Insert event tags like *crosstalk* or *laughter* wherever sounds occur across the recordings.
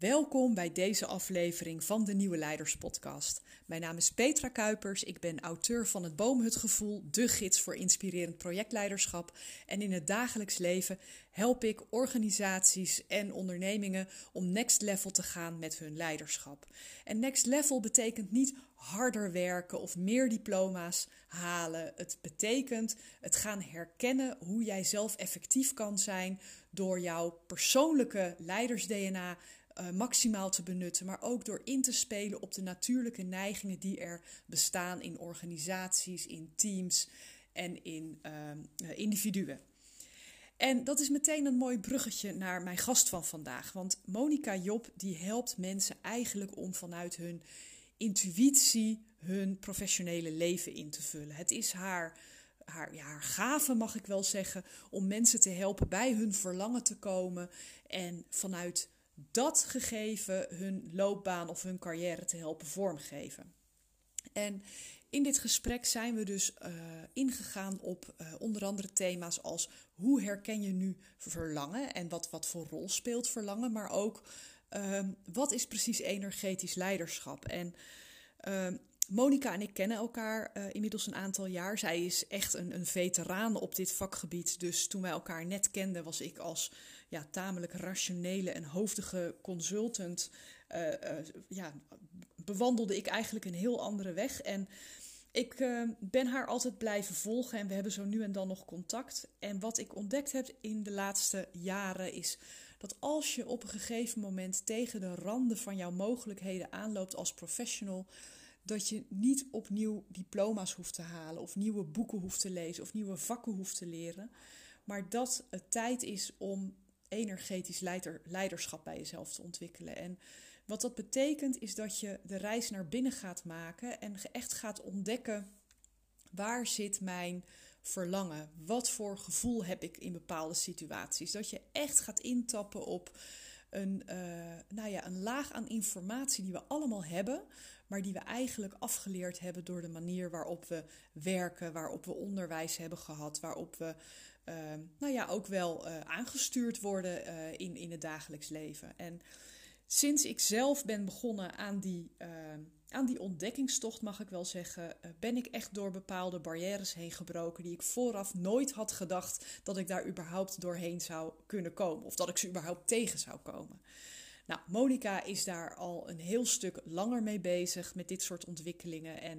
Welkom bij deze aflevering van de Nieuwe Leiders Podcast. Mijn naam is Petra Kuipers. Ik ben auteur van het Boomhutgevoel, de gids voor inspirerend projectleiderschap. En in het dagelijks leven help ik organisaties en ondernemingen om next level te gaan met hun leiderschap. En next level betekent niet harder werken of meer diploma's halen. Het betekent het gaan herkennen hoe jij zelf effectief kan zijn door jouw persoonlijke leiders-DNA uh, maximaal te benutten, maar ook door in te spelen op de natuurlijke neigingen die er bestaan in organisaties, in teams en in uh, individuen. En dat is meteen een mooi bruggetje naar mijn gast van vandaag. Want Monica Job die helpt mensen eigenlijk om vanuit hun intuïtie hun professionele leven in te vullen. Het is haar, haar, ja, haar gave, mag ik wel zeggen, om mensen te helpen bij hun verlangen te komen en vanuit dat gegeven hun loopbaan of hun carrière te helpen vormgeven. En in dit gesprek zijn we dus uh, ingegaan op uh, onder andere thema's als hoe herken je nu verlangen en wat, wat voor rol speelt verlangen, maar ook uh, wat is precies energetisch leiderschap. En ehm, Monika en ik kennen elkaar uh, inmiddels een aantal jaar. Zij is echt een, een veteraan op dit vakgebied. Dus toen wij elkaar net kenden, was ik als ja, tamelijk rationele en hoofdige consultant. Uh, uh, ja, bewandelde ik eigenlijk een heel andere weg. En ik ben haar altijd blijven volgen en we hebben zo nu en dan nog contact. En wat ik ontdekt heb in de laatste jaren is dat als je op een gegeven moment tegen de randen van jouw mogelijkheden aanloopt als professional, dat je niet opnieuw diploma's hoeft te halen of nieuwe boeken hoeft te lezen of nieuwe vakken hoeft te leren, maar dat het tijd is om energetisch leider, leiderschap bij jezelf te ontwikkelen. En wat dat betekent is dat je de reis naar binnen gaat maken en echt gaat ontdekken waar zit mijn verlangen? Wat voor gevoel heb ik in bepaalde situaties? Dat je echt gaat intappen op een, uh, nou ja, een laag aan informatie die we allemaal hebben, maar die we eigenlijk afgeleerd hebben door de manier waarop we werken, waarop we onderwijs hebben gehad, waarop we uh, nou ja, ook wel uh, aangestuurd worden uh, in, in het dagelijks leven. En sinds ik zelf ben begonnen aan die, aan die ontdekkingstocht, mag ik wel zeggen, ben ik echt door bepaalde barrières heen gebroken die ik vooraf nooit had gedacht dat ik daar überhaupt doorheen zou kunnen komen of dat ik ze überhaupt tegen zou komen. Nou, Monica is daar al een heel stuk langer mee bezig met dit soort ontwikkelingen. En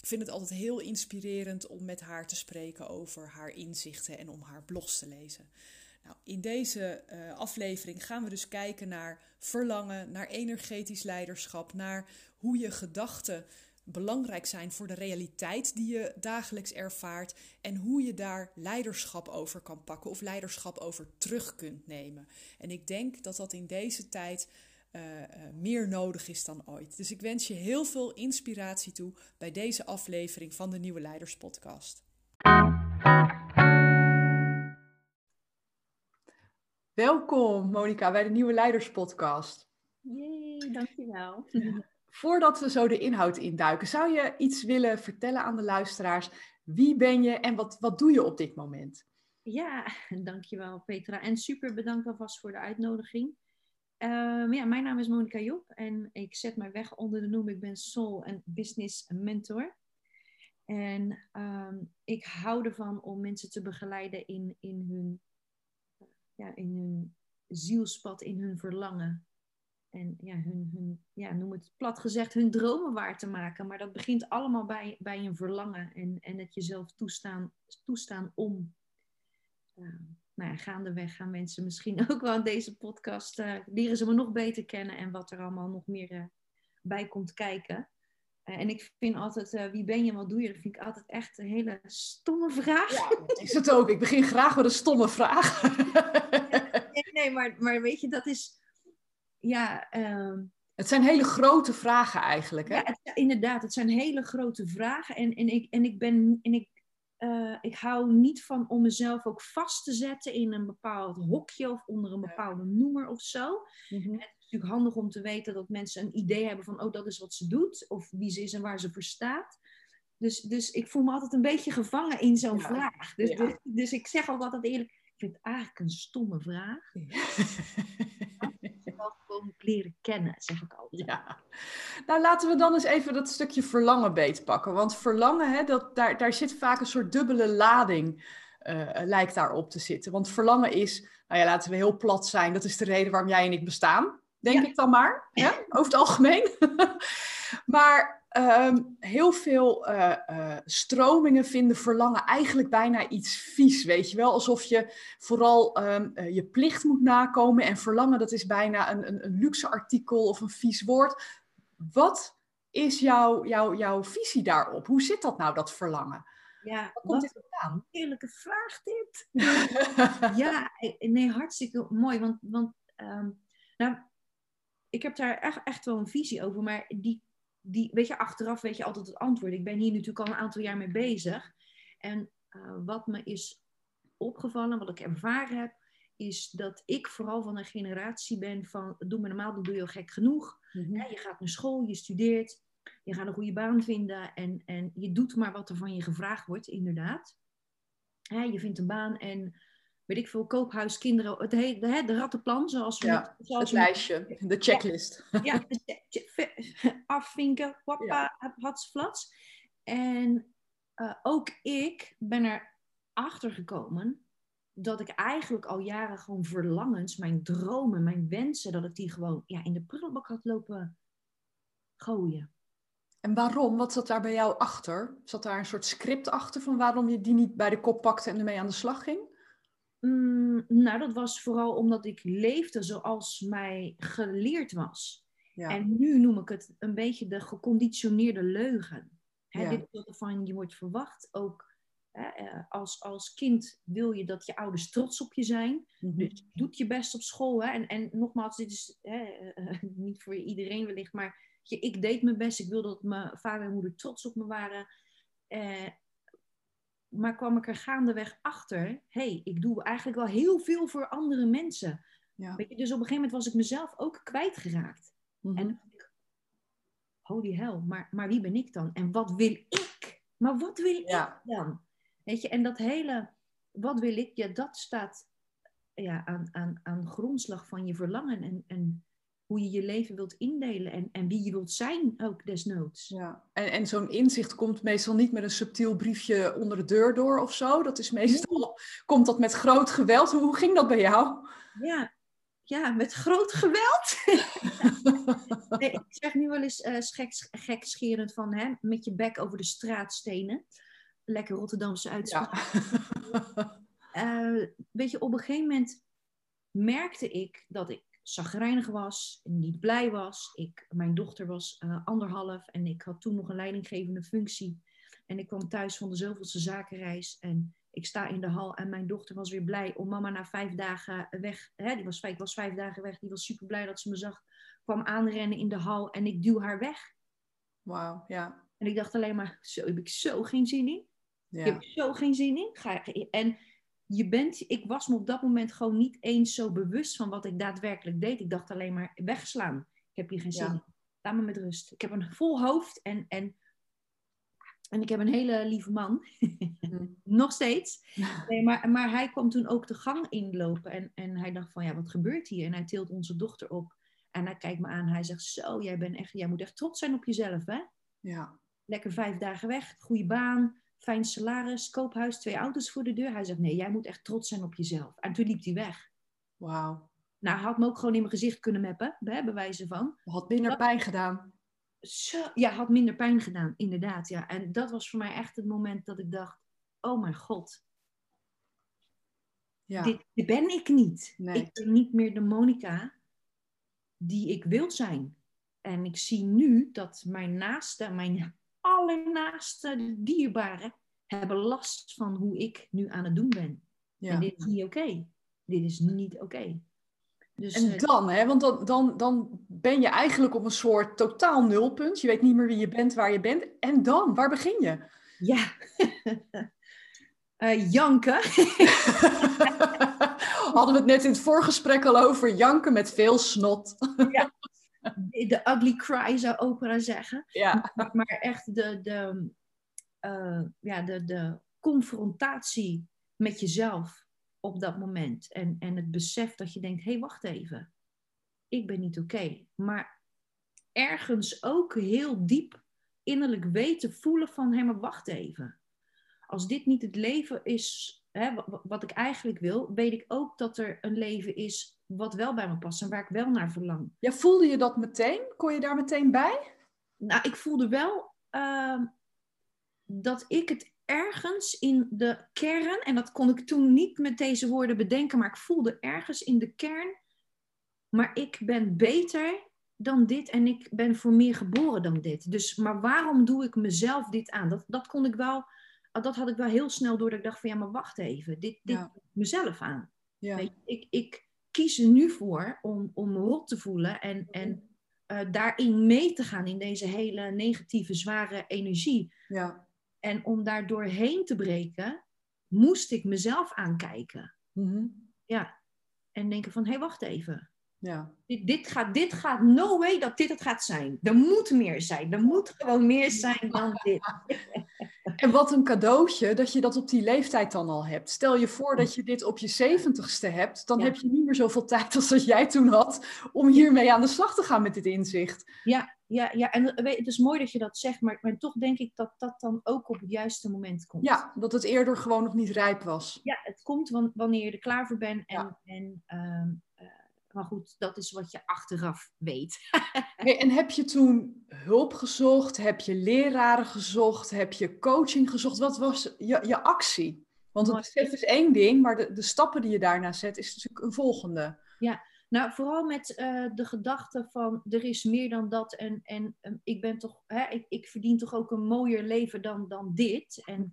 ik vind het altijd heel inspirerend om met haar te spreken over haar inzichten en om haar blogs te lezen. Nou, in deze uh, aflevering gaan we dus kijken naar verlangen, naar energetisch leiderschap, naar hoe je gedachten belangrijk zijn voor de realiteit die je dagelijks ervaart en hoe je daar leiderschap over kan pakken of leiderschap over terug kunt nemen. En ik denk dat dat in deze tijd uh, uh, meer nodig is dan ooit. Dus ik wens je heel veel inspiratie toe bij deze aflevering van de Nieuwe Leiders Podcast. Welkom Monika bij de Nieuwe Leiders Podcast. Jee, dankjewel. *laughs* Voordat we zo de inhoud induiken, zou je iets willen vertellen aan de luisteraars? Wie ben je en wat, wat doe je op dit moment? Ja, *laughs* dankjewel Petra. En super bedankt alvast voor de uitnodiging. Um, ja, mijn naam is Monika Job en ik zet mij weg onder de noem ik ben Soul en Business Mentor. En um, ik hou ervan om mensen te begeleiden in, in, hun, ja, in hun zielspad, in hun verlangen. En ja, hun, hun, ja, noem het plat gezegd, hun dromen waar te maken. Maar dat begint allemaal bij, bij een verlangen en, en het jezelf toestaan, toestaan om. Uh, nou ja, gaandeweg gaan mensen misschien *laughs* ook wel in deze podcast uh, leren ze me nog beter kennen en wat er allemaal nog meer uh, bij komt kijken. En ik vind altijd, wie ben je en wat doe je? Dat vind ik altijd echt een hele stomme vraag. Ja, *laughs* dat is het ook. Ik begin graag met een stomme vraag. nee, nee maar, maar weet je, dat is ja. Uh, het zijn hele grote vragen eigenlijk. Hè? Ja, het, inderdaad, het zijn hele grote vragen. En, en, ik, en ik ben. En ik, uh, ik hou niet van om mezelf ook vast te zetten in een bepaald hokje of onder een bepaalde noemer of zo. Mm-hmm. Het is natuurlijk handig om te weten dat mensen een idee hebben van, oh, dat is wat ze doet, of wie ze is en waar ze voor staat. Dus, dus ik voel me altijd een beetje gevangen in zo'n ja. vraag. Dus, ja. dus, dus, ik zeg ook altijd eerlijk, ik vind het eigenlijk een stomme vraag. Ja. *laughs* gewoon leren kennen, zeg ik altijd. Ja. Nou, laten we dan eens even dat stukje verlangen beetpakken. Want verlangen, hè, dat, daar, daar zit vaak een soort dubbele lading, uh, lijkt daarop te zitten. Want verlangen is, nou ja, laten we heel plat zijn, dat is de reden waarom jij en ik bestaan. Denk ik dan maar, ja? over het algemeen. *laughs* maar Ehm, heel veel uh, uh, stromingen vinden verlangen eigenlijk bijna iets vies, weet je wel. Alsof je vooral um, uh, je plicht moet nakomen en verlangen, dat is bijna een, een, een, luxe artikel of een vies woord. Wat is jouw, jouw, jouw visie daarop? Hoe zit dat nou, dat verlangen? Ja, wat komt dit Een heerlijke vraag dit. *laughs* ja, nee, hartstikke mooi, want, want um, nou, ik heb daar echt, echt wel een visie over, maar die die, weet je, achteraf weet je altijd het antwoord. Ik ben hier natuurlijk al een aantal jaar mee bezig. En uh, wat me is opgevallen, wat ik ervaren heb, is dat ik vooral van een generatie ben van, doe me normaal, dan doe je al gek genoeg. Mm -hmm. je gaat naar school, je studeert, je gaat een goede baan vinden en, en je doet maar wat er van je gevraagd wordt, inderdaad. je vindt een baan en weet ik veel, koophuis, kinderen, het he, de, de rattenplan, zoals we ja, het, zoals het lijstje, de checklist. Ja, de, afvinken, hoppa, ja. hatsflats. En uh, ook ik ben er achter gekomen dat ik eigenlijk al jaren gewoon verlangens, mijn dromen, mijn wensen, dat ik die gewoon ja, in de prullenbak had lopen gooien. En waarom? Wat zat daar bij jou achter? Zat daar een soort script achter van waarom je die niet bij de kop pakte en ermee aan de slag ging? Mm, nou, dat was vooral omdat ik leefde zoals mij geleerd was. Ja. En nu noem ik het een beetje de geconditioneerde leugen. Hè, ja. Dit is van je wordt verwacht. Ook hè, eh, als, als kind wil je dat je ouders trots op je zijn. Mm-hmm. Dus doet je best op school. Hè. En, en nogmaals, dit is hè, *laughs* niet voor iedereen wellicht, maar ik deed mijn best. Ik wilde dat mijn vader en moeder trots op me waren. Eh, maar kwam ik er gaandeweg achter, hey, ik doe eigenlijk wel heel veel voor andere mensen. Ja. Weet je, dus op een gegeven moment was ik mezelf ook kwijtgeraakt. Mm-hmm. En holy hell, maar, maar wie ben ik dan? En wat wil ik? Maar wat wil ik dan? Weet je, en dat hele, wat wil ik? Ja, dat staat ja, aan, aan, aan grondslag van je verlangen en, en hoe je je leven wilt indelen en, en wie je wilt zijn ook desnoods. Ja. En, en zo'n inzicht komt meestal niet met een subtiel briefje onder de deur door of zo. Dat is meestal, komt dat met groot geweld. Hoe ging dat bij jou? Ja, ja met groot geweld. *laughs* *laughs* nee, ik zeg nu wel eens uh, geks, gekscherend van hè, met je bek over de straatstenen. Lekker Rotterdamse uitspraak. Ja. uh, *laughs* weet je, op een gegeven moment merkte ik dat ik zagrijnig was, niet blij was. Ik, mijn dochter was uh, anderhalf en ik had toen nog een leidinggevende functie. En ik kwam thuis van de zoveelste zakenreis en ik sta in de hal en mijn dochter was weer blij om mama na vijf dagen weg. Hè, die was, ik was vijf dagen weg, die was super blij dat ze me zag. Kwam aanrennen in de hal en ik duw haar weg. Wauw, ja. En ik dacht alleen maar, zo heb ik zo geen zin in. Ja. Ik heb zo geen zin in. Ga, en je bent, ik was me op dat moment gewoon niet eens zo bewust van wat ik daadwerkelijk deed. Ik dacht alleen maar wegslaan. Ik heb hier geen zin in. Laat me met rust. Ik heb een vol hoofd en, en, en ik heb een hele lieve man. Mhm. *laughs* Nog steeds. Nee, maar, maar hij kwam toen ook de gang inlopen en, en hij dacht van ja, wat gebeurt hier? En hij tilt onze dochter op en hij kijkt me aan. Hij zegt zo, jij, bent echt, jij moet echt trots zijn op jezelf hè? Ja. Lekker vijf dagen weg, goede baan fijn salaris, koophuis, twee auto's voor de deur. Hij zegt, nee, jij moet echt trots zijn op jezelf. En toen liep hij weg. Wauw. Nou, hij had me ook gewoon in mijn gezicht kunnen meppen, bij wijze van. Had minder pijn gedaan. Zo, ja, had minder pijn gedaan, inderdaad. Ja. En dat was voor mij echt het moment dat ik dacht, oh mijn god. Ja. Dit, dit ben ik niet. Nee. Ik ben niet meer de Monica die ik wil zijn. En ik zie nu dat mijn naaste, mijn allernaaste dierbaren hebben last van hoe ik nu aan het doen ben. Ja. En dit is niet oké. Dit is niet oké. Okay. Dus, en eh, dan, hè, want dan, dan, dan ben je eigenlijk op een soort totaal nulpunt. Je weet niet meer wie je bent, waar je bent. En dan, waar begin je? Ja, uh, *laughs* janken. *laughs* Hadden we het net in het voorgesprek al over janken met veel snot. ja, *laughs* de ugly cry zou opera zeggen. Ja. Maar, echt de, de, uh, ja, de, de confrontatie met jezelf op dat moment. En, en het besef dat je denkt, hé, hey, wacht even. ik ben niet oké. Maar ergens ook heel diep innerlijk weten, voelen van, hé, maar wacht even. Als dit niet het leven is hè, wat ik eigenlijk wil, weet ik ook dat er een leven is wat wel bij me past en waar ik wel naar verlang. Ja, voelde je dat meteen? Kon je daar meteen bij? Nou, ik voelde wel uh, dat ik het ergens in de kern, en dat kon ik toen niet met deze woorden bedenken, maar ik voelde ergens in de kern, maar ik ben beter dan dit en ik ben voor meer geboren dan dit. Dus, maar waarom doe ik mezelf dit aan? Dat, dat kon ik wel, dat had ik wel heel snel door dat ik dacht van ja, maar wacht even, dit, dit ja. mezelf aan. Ja. Weet je, ik, ik kies er nu voor om, om me rot te voelen en, en uh, daarin mee te gaan in deze hele negatieve, zware energie. Ja. En om daar doorheen te breken, moest ik mezelf aankijken. Mm-hmm. Ja. En denken van, hé, hey, wacht even. Ja. Dit, dit, gaat, dit gaat, no way dat dit het gaat zijn. Er moet meer zijn. Er moet gewoon meer zijn dan dit. *laughs* En wat een cadeautje dat je dat op die leeftijd dan al hebt. Stel je voor dat je dit op je zeventigste hebt, dan Ja. heb je niet meer zoveel tijd als dat jij toen had om hiermee aan de slag te gaan met dit inzicht. Ja, ja, ja. en het is mooi dat je dat zegt, maar, maar toch denk ik dat dat dan ook op het juiste moment komt. Ja, dat het eerder gewoon nog niet rijp was. Ja, het komt wan- wanneer je er klaar voor bent. En, Ja. en, ehm, eh, maar goed, dat is wat je achteraf weet. *laughs* Hey, en heb je toen hulp gezocht? Heb je leraren gezocht? Heb je coaching gezocht? Wat was je, je actie? Want het besef is één ding, maar de, de stappen die je daarna zet is natuurlijk een volgende. Nou, vooral met eh, de gedachte van er is meer dan dat en, en ehm, ik ben toch, hè, ik, ik verdien toch ook een mooier leven dan, dan dit. En,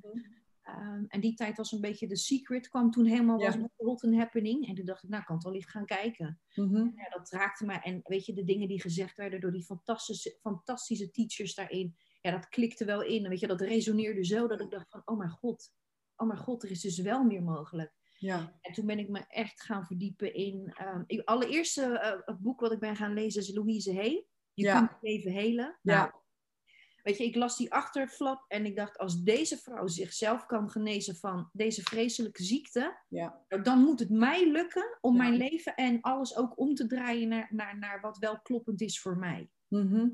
ehm, en die tijd was een beetje de secret, kwam toen helemaal Ja. was met Rotten Happening. En toen dacht ik, nou, ik kan toch licht gaan kijken. Mhm. Ja, dat raakte me. En weet je, de dingen die gezegd werden door die fantastische, fantastische teachers daarin, ja, dat klikte wel in. En weet je, dat resoneerde zo dat ik dacht van, oh mijn god, oh mijn god, er is dus wel meer mogelijk. Ja. En toen ben ik me echt gaan verdiepen in. ehm ik, allereerste eh, het boek wat ik ben gaan lezen is Louise Hay. Je Ja. kunt het leven helen. Ja. Weet je, ik las die achterflap en ik dacht, als deze vrouw zichzelf kan genezen van deze vreselijke ziekte, Ja. nou, dan moet het mij lukken om Ja. mijn leven en alles ook om te draaien naar, naar, naar wat wel kloppend is voor mij. Mhm.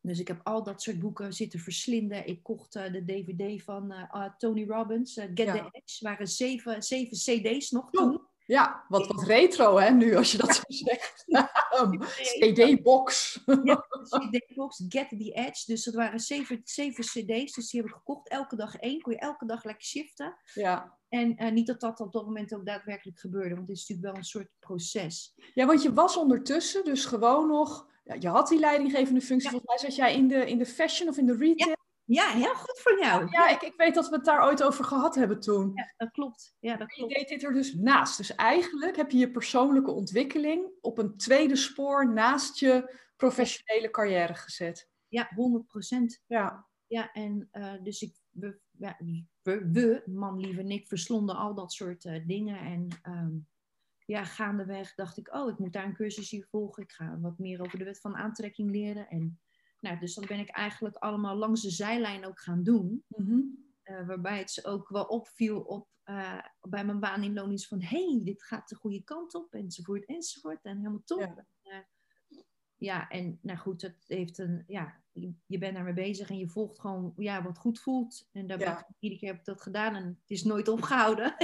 Dus ik heb al dat soort boeken zitten verslinden. Ik kocht eh, de DVD van eh, ah, Tony Robbins, eh, Get Ja. the Edge. waren zeven, zeven CD's nog Oh, toen. Ja, wat, wat retro hè, nu als je dat zo zegt. *laughs* Um, CD-box. Ja, CD-box Get the Edge. Dus dat waren zeven, zeven CD's. Dus die heb ik gekocht. Elke dag één. Kon je elke dag lekker shiften. Ja. En eh, niet dat dat op dat moment ook daadwerkelijk gebeurde. Want het is natuurlijk wel een soort proces. ja, want je was ondertussen dus gewoon nog... Ja, je had die leidinggevende functie. Ja. Volgens mij zat jij in de, in de fashion of in de retail. Ja, heel goed voor jou. Ja, ik, ik weet dat we het daar ooit over gehad hebben toen. Ja, dat klopt. Ja, dat Je klopt. deed dit er dus naast. Dus eigenlijk heb je je persoonlijke ontwikkeling op een tweede spoor naast je professionele carrière gezet. Ja, 100 procent. Ja, Ja, en eh, dus ik, we, ja, we, we, man, lieve Nick, verslonden al dat soort eh, dingen. En ehm, ja, gaandeweg dacht ik, oh, ik moet daar een cursus hier volgen. Ik ga wat meer over de wet van aantrekking leren. En nou, dus dat ben ik eigenlijk allemaal langs de zijlijn ook gaan doen. Mhm. Eh, waarbij het ze ook wel opviel op, eh, bij mijn baan in loondienst van... hé, hey, dit gaat de goede kant op, enzovoort, enzovoort. En helemaal top. Ja. Ja, ja en nou goed, het heeft een... Ja, je, je bent daarmee bezig en je volgt gewoon ja, wat goed voelt. En daar ben Ja. ik, iedere keer heb ik dat gedaan en het is nooit opgehouden.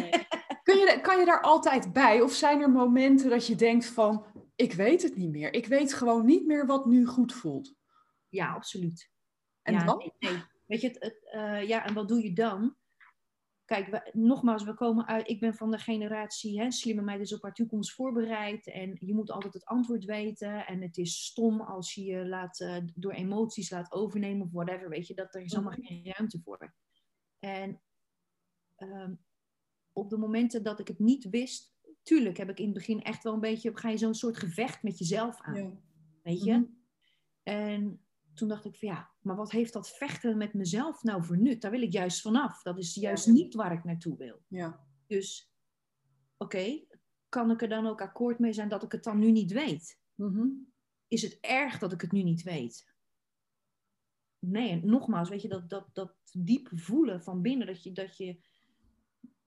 Kun je, kan je daar altijd bij? Of zijn er momenten dat je denkt van, ik weet het niet meer. Ik weet gewoon niet meer wat nu goed voelt. Ja, absoluut. En ja, dan? Nee, nee. Weet je, het, het, eh, ja, en wat doe je dan? Kijk, we- nogmaals, we komen uit. Ik ben van de generatie, hè, slimme meiden is op haar toekomst voorbereid. En je moet altijd het antwoord weten. En het is stom als je je laat, eh, door emoties laat overnemen of whatever. Weet je, dat er is allemaal Mhm. geen ruimte voor. En ehm, op de momenten dat ik het niet wist, tuurlijk heb ik in het begin echt wel een beetje, ga je zo'n soort gevecht met jezelf aan. Ja. Weet je? Mhm. En toen dacht ik van ja, maar wat heeft dat vechten met mezelf nou voor nut? Daar wil ik juist vanaf. Dat is juist Ja. niet waar ik naartoe wil. Ja. Dus oké, kan ik er dan ook akkoord mee zijn dat ik het dan nu niet weet? Mhm. Is het erg dat ik het nu niet weet? Nee, nogmaals, weet je, dat, dat, dat diep voelen van binnen, dat je, dat, je,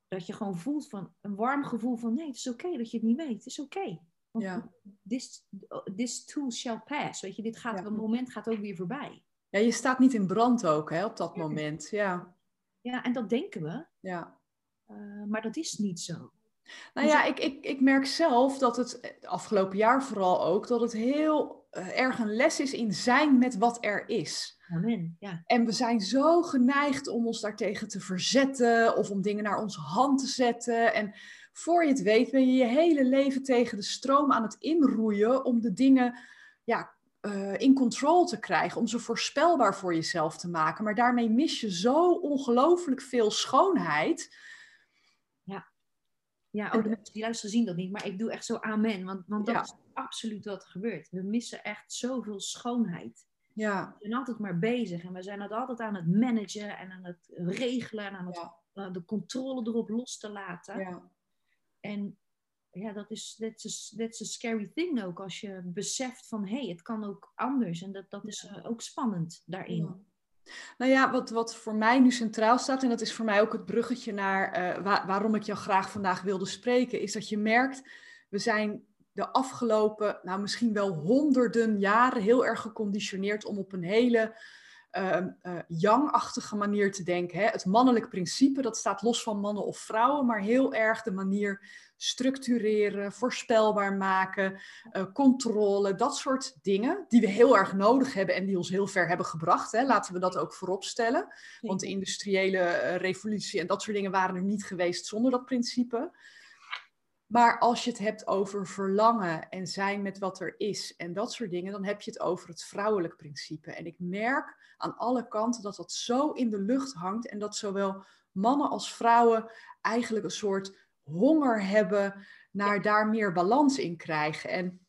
dat je gewoon voelt van een warm gevoel van nee, het is oké dat je het niet weet. Het is oké. Ja. This, this too shall pass. Weet je, dit gaat, ja. moment gaat ook weer voorbij. Ja, je staat niet in brand ook hè, op dat moment. Ja. ja, en dat denken we. Ja. Uh, maar dat is niet zo. Nou ja, ik, ik, ik merk zelf dat het afgelopen jaar vooral ook, dat het heel uh, erg een les is in zijn met wat er is. Amen, ja. En we zijn zo geneigd om ons daartegen te verzetten of om dingen naar onze hand te zetten. En voor je het weet ben je je hele leven tegen de stroom aan het inroeien om de dingen ja, uh, in control te krijgen, om ze voorspelbaar voor jezelf te maken. Maar daarmee mis je zo ongelooflijk veel schoonheid. Ja, ja oh, de mensen die luisteren zien dat niet, maar ik doe echt zo amen, want, want dat Ja. is absoluut wat er gebeurt. We missen echt zoveel schoonheid. Ja, We zijn altijd maar bezig en we zijn het altijd aan het managen en aan het regelen en aan het, Ja. uh, de controle erop los te laten. ja, En ja, dat is that's a, that's a scary thing ook. Als je beseft van, hé, hey, het kan ook anders. En dat, dat is eh, ook spannend daarin. Ja. Nou ja, wat, wat voor mij nu centraal staat, en dat is voor mij ook het bruggetje naar eh, wa- waarom ik jou graag vandaag wilde spreken, is dat je merkt, we zijn de afgelopen, nou misschien wel honderden jaren heel erg geconditioneerd om op een hele yang-achtige manier te denken. Hè? Het mannelijk principe, dat staat los van mannen of vrouwen, maar heel erg de manier structureren, voorspelbaar maken, uh, controle, dat soort dingen die we heel erg nodig hebben en die ons heel ver hebben gebracht. Hè? Laten we dat ook vooropstellen. Want de industriële uh, revolutie en dat soort dingen waren er niet geweest zonder dat principe. Maar als je het hebt over verlangen en zijn met wat er is en dat soort dingen, dan heb je het over het vrouwelijk principe. En ik merk aan alle kanten dat dat zo in de lucht hangt en dat zowel mannen als vrouwen eigenlijk een soort honger hebben naar ja. daar meer balans in krijgen. En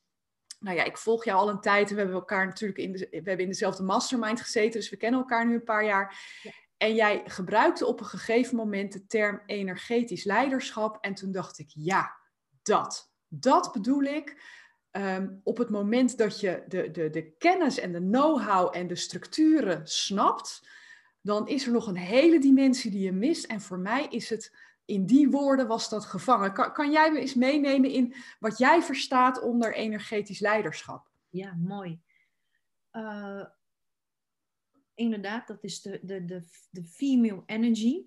nou ja, ik volg jou al een tijd en we hebben elkaar natuurlijk in, de, we hebben in dezelfde mastermind gezeten, dus we kennen elkaar nu een paar jaar. Ja. En jij gebruikte op een gegeven moment de term energetisch leiderschap. En toen dacht ik, ja, dat. Dat bedoel ik. Um, op het moment dat je de, de, de kennis en de know-how en de structuren snapt, dan is er nog een hele dimensie die je mist. En voor mij is het, in die woorden was dat gevangen. Kan, jij me eens meenemen in wat jij verstaat onder energetisch leiderschap? Ja, mooi. Uh, inderdaad, dat is de, de, de, de female energy.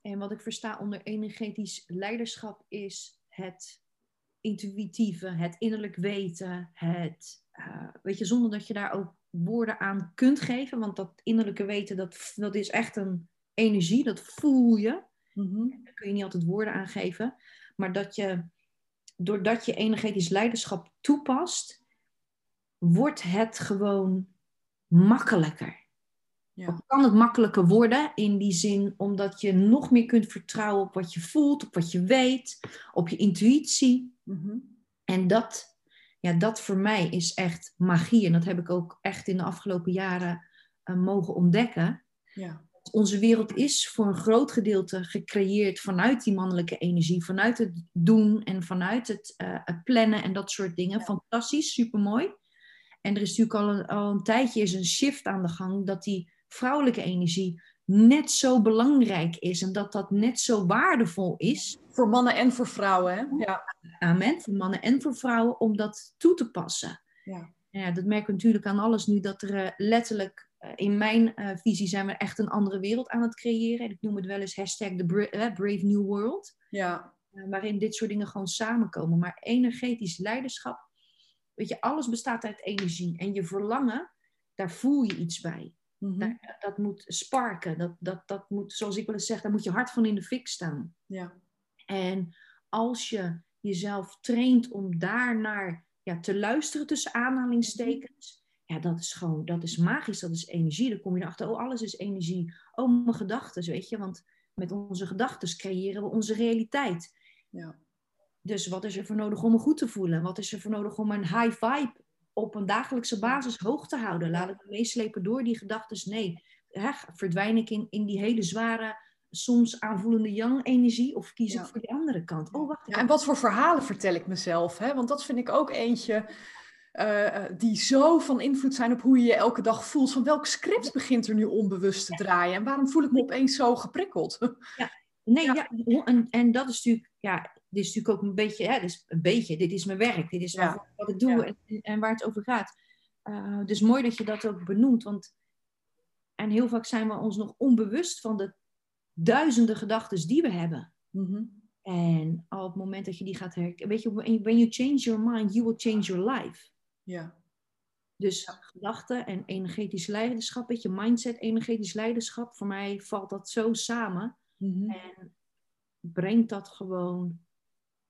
En wat ik versta onder energetisch leiderschap is het intuïtieve, het innerlijk weten, het, uh, weet je, zonder dat je daar ook woorden aan kunt geven, want dat innerlijke weten, dat, dat is echt een energie, dat voel je. Mm-hmm. Daar kun je niet altijd woorden aan geven, maar dat je, doordat je energetisch leiderschap toepast, wordt het gewoon makkelijker. Ja. Kan het makkelijker worden in die zin omdat je nog meer kunt vertrouwen op wat je voelt, op wat je weet, op je intuïtie. Mm-hmm. En dat, ja, dat voor mij is echt magie. En dat heb ik ook echt in de afgelopen jaren uh, mogen ontdekken. Ja. Onze wereld is voor een groot gedeelte gecreëerd vanuit die mannelijke energie, vanuit het doen en vanuit het, uh, het plannen en dat soort dingen. Ja. Fantastisch, supermooi. En er is natuurlijk al een, al een tijdje is een shift aan de gang dat die vrouwelijke energie net zo belangrijk is en dat dat net zo waardevol is. Voor mannen en voor vrouwen, hè? Ja. Amen. Voor mannen en voor vrouwen om dat toe te passen. Ja. Ja, dat merken we natuurlijk aan alles nu, dat er uh, letterlijk, uh, in mijn uh, visie zijn we echt een andere wereld aan het creëren. Ik noem het wel eens hashtag Bra Brave New World. Ja. waarin dit soort dingen gewoon samenkomen. Maar energetisch leiderschap, weet je, alles bestaat uit energie. En je verlangen, daar voel je iets bij. Mm-hmm. Dat, dat, moet sparken. Dat, dat, dat moet, zoals ik wel eens zeg, daar moet je hart van in de fik staan. Ja. En als je jezelf traint om daarnaar ja, te luisteren tussen aanhalingstekens, ja, dat is gewoon, dat is magisch, dat is energie. Dan kom je erachter, oh, alles is energie. Oh, mijn gedachten, weet je, want met onze gedachten creëren we onze realiteit. Ja. Dus wat is er voor nodig om me goed te voelen? Wat is er voor nodig om een high vibe op een dagelijkse basis hoog te houden? Laat ik me meeslepen door die gedachten? Nee. Hè, verdwijn ik in, in die hele zware, soms aanvoelende yang-energie of kies Ja. ik voor die andere kant? Oh, wacht Ja, en wat voor verhalen vertel ik mezelf? Hè? Want dat vind ik ook eentje uh, die zo van invloed zijn op hoe je je elke dag voelt. Van welk script begint er nu onbewust te draaien? En waarom voel ik me opeens zo geprikkeld? *laughs* Nee, ja. en, en dat is natuurlijk, ja, dit is natuurlijk ook een beetje, hè, dit is een beetje, dit is mijn werk, dit is Ja. wat ik doe Ja. en, en waar het over gaat. Eh, dus mooi dat je dat ook benoemt, want en heel vaak zijn we ons nog onbewust van de duizenden gedachten die we hebben. Mhm. En op het moment dat je die gaat herkennen, weet je, when when you change your mind, you will change your life. Ja. Dus gedachten en energetisch leiderschap, weet je, mindset, energetisch leiderschap, voor mij valt dat zo samen. Mhm. En brengt dat gewoon,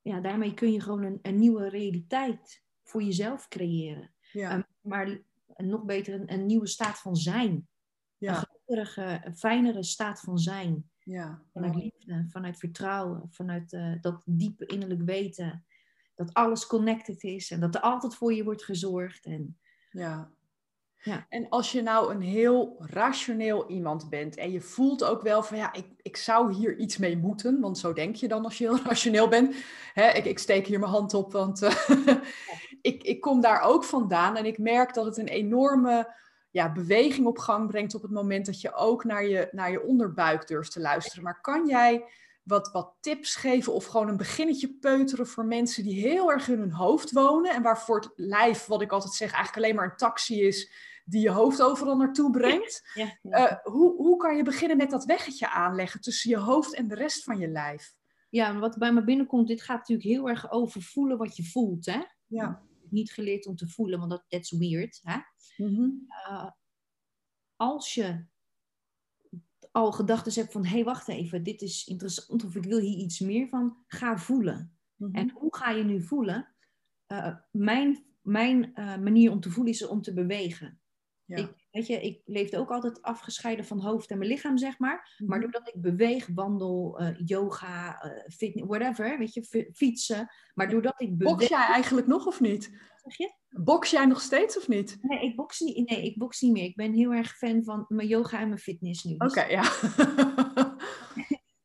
ja, daarmee kun je gewoon een, een nieuwe realiteit voor jezelf creëren. Ja. Um, maar nog beter, een, een nieuwe staat van zijn. Ja. Een gelukkige, een fijnere staat van zijn. Ja. Vanuit liefde, vanuit vertrouwen, vanuit eh, dat diepe innerlijk weten. Dat alles connected is en dat er altijd voor je wordt gezorgd. En Ja. En als je nou een heel rationeel iemand bent en je voelt ook wel van ja, ik, ik zou hier iets mee moeten, want zo denk je dan als je heel *laughs* rationeel bent. Hè, ik, ik steek hier mijn hand op, want eh, *laughs* ik, ik kom daar ook vandaan en ik merk dat het een enorme ja, beweging op gang brengt op het moment dat je ook naar je, naar je onderbuik durft te luisteren. Maar kan jij wat, wat tips geven of gewoon een beginnetje peuteren voor mensen die heel erg in hun hoofd wonen en waarvoor het lijf, wat ik altijd zeg, eigenlijk alleen maar een taxi is die je hoofd overal naartoe brengt. ja, ja. Eh, hoe, hoe kan je beginnen met dat weggetje aanleggen tussen je hoofd en de rest van je lijf? ja, wat bij me binnenkomt, dit gaat natuurlijk heel erg over voelen wat je voelt. Hè? Ja. Niet geleerd om te voelen, want dat that's weird. Hè? Mhm. Uh, als je al gedachten hebt van, hé, hey, wacht even, dit is interessant of ik wil hier iets meer van, ga voelen. Mhm. En hoe ga je nu voelen? Uh, mijn mijn uh, manier om te voelen is om te bewegen. Ja. Ik, weet je, ik leefde ook altijd afgescheiden van hoofd en mijn lichaam, zeg maar. Mhm. Maar doordat ik beweeg, wandel, uh, yoga, uh, fitness, whatever, weet je, fietsen. Maar doordat ik beweeg... Boks jij eigenlijk nog of niet? Zeg je? Boks jij nog steeds of niet? Nee, ik boks niet, nee, ik boks niet meer. Ik ben heel erg fan van mijn yoga en mijn fitness nu. Oké, okay, ja. *laughs*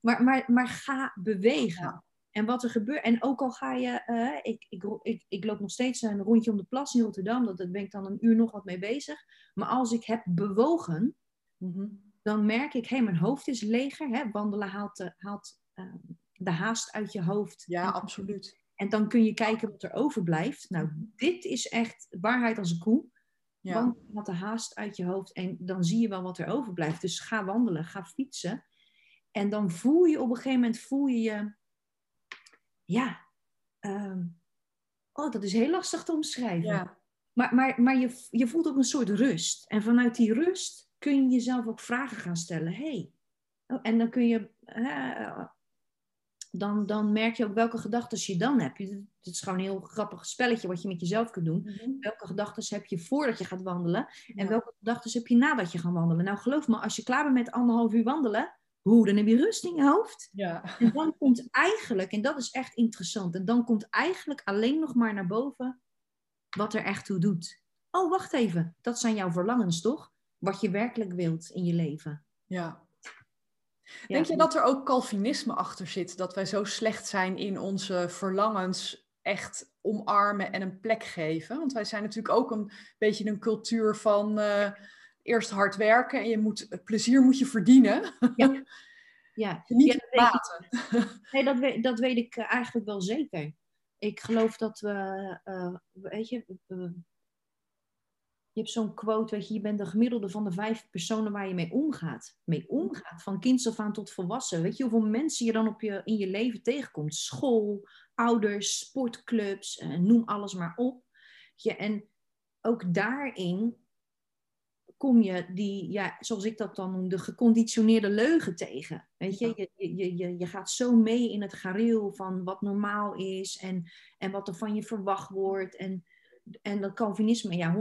maar, maar, maar ga bewegen. Ja. En wat er gebeurt, en ook al ga je, uh, ik, ik, ik, ik loop nog steeds een rondje om de plas in Rotterdam, dat, daar ben ik dan een uur nog wat mee bezig. Maar als ik heb bewogen, mm -hmm. dan merk ik, hé, hey, mijn hoofd is leger. Hè? Wandelen haalt, de, haalt uh, de haast uit je hoofd. Ja, en, absoluut. En dan kun je kijken wat er overblijft. Nou, dit is echt waarheid als een koe. Ja. Want haalt de haast uit je hoofd en dan zie je wel wat er overblijft. Dus ga wandelen, ga fietsen. En dan voel je op een gegeven moment, voel je je ja, um, oh, dat is heel lastig te omschrijven. Ja. Maar, maar, maar je, je voelt ook een soort rust. En vanuit die rust kun je jezelf ook vragen gaan stellen. Hey. Oh, en dan kun je, uh, dan, dan merk je ook welke gedachten je dan hebt. Het is gewoon een heel grappig spelletje wat je met jezelf kunt doen. Mm -hmm. Welke gedachten heb je voordat je gaat wandelen? En Ja. welke gedachten heb je nadat je gaat wandelen? Nou, geloof me, als je klaar bent met anderhalf uur wandelen, hoe, dan heb je rust in je hoofd. Ja. En dan komt eigenlijk, en dat is echt interessant, en dan komt eigenlijk alleen nog maar naar boven wat er echt toe doet. Oh, wacht even, dat zijn jouw verlangens toch? Wat je werkelijk wilt in je leven. Ja. Denk je dat er ook Calvinisme achter zit? Dat wij zo slecht zijn in onze verlangens echt omarmen en een plek geven? Want wij zijn natuurlijk ook een beetje een cultuur van uh, eerst hard werken en je moet, plezier moet je verdienen. Ja. *laughs* Ja, niet ja, dat weet *laughs* nee, dat weet, dat weet ik uh, eigenlijk wel zeker. Ik geloof dat we, uh, weet je, uh, je hebt zo'n quote, weet je, je bent de gemiddelde van de vijf personen waar je mee omgaat. Mee omgaat, van kinds af aan tot volwassen. Weet je hoeveel mensen je dan op je, in je leven tegenkomt? School, ouders, sportclubs, uh, noem alles maar op. Ja, en ook daarin kom je die, ja, zoals ik dat dan noem, de geconditioneerde leugen tegen. Weet je, je, je, je, je gaat zo mee in het gareel van wat normaal is en, en wat er van je verwacht wordt. En, en dat Calvinisme, ja, 100%.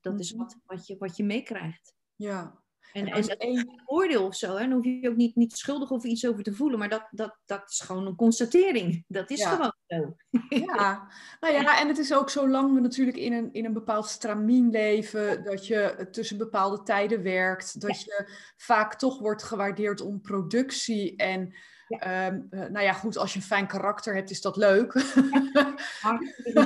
Dat is wat, wat je, wat je meekrijgt. Ja. En, en dat is een oordeel of zo. Hè? Dan hoef je ook niet, niet schuldig of iets over te voelen. Maar dat, dat, dat is gewoon een constatering. Dat is ja. gewoon zo. *laughs* Ja, nou ja, en het is ook zolang we natuurlijk in een, in een bepaald stramien leven, dat je tussen bepaalde tijden werkt, dat ja. je vaak toch wordt gewaardeerd om productie. En ja. Um, nou ja, goed, als je een fijn karakter hebt, is dat leuk.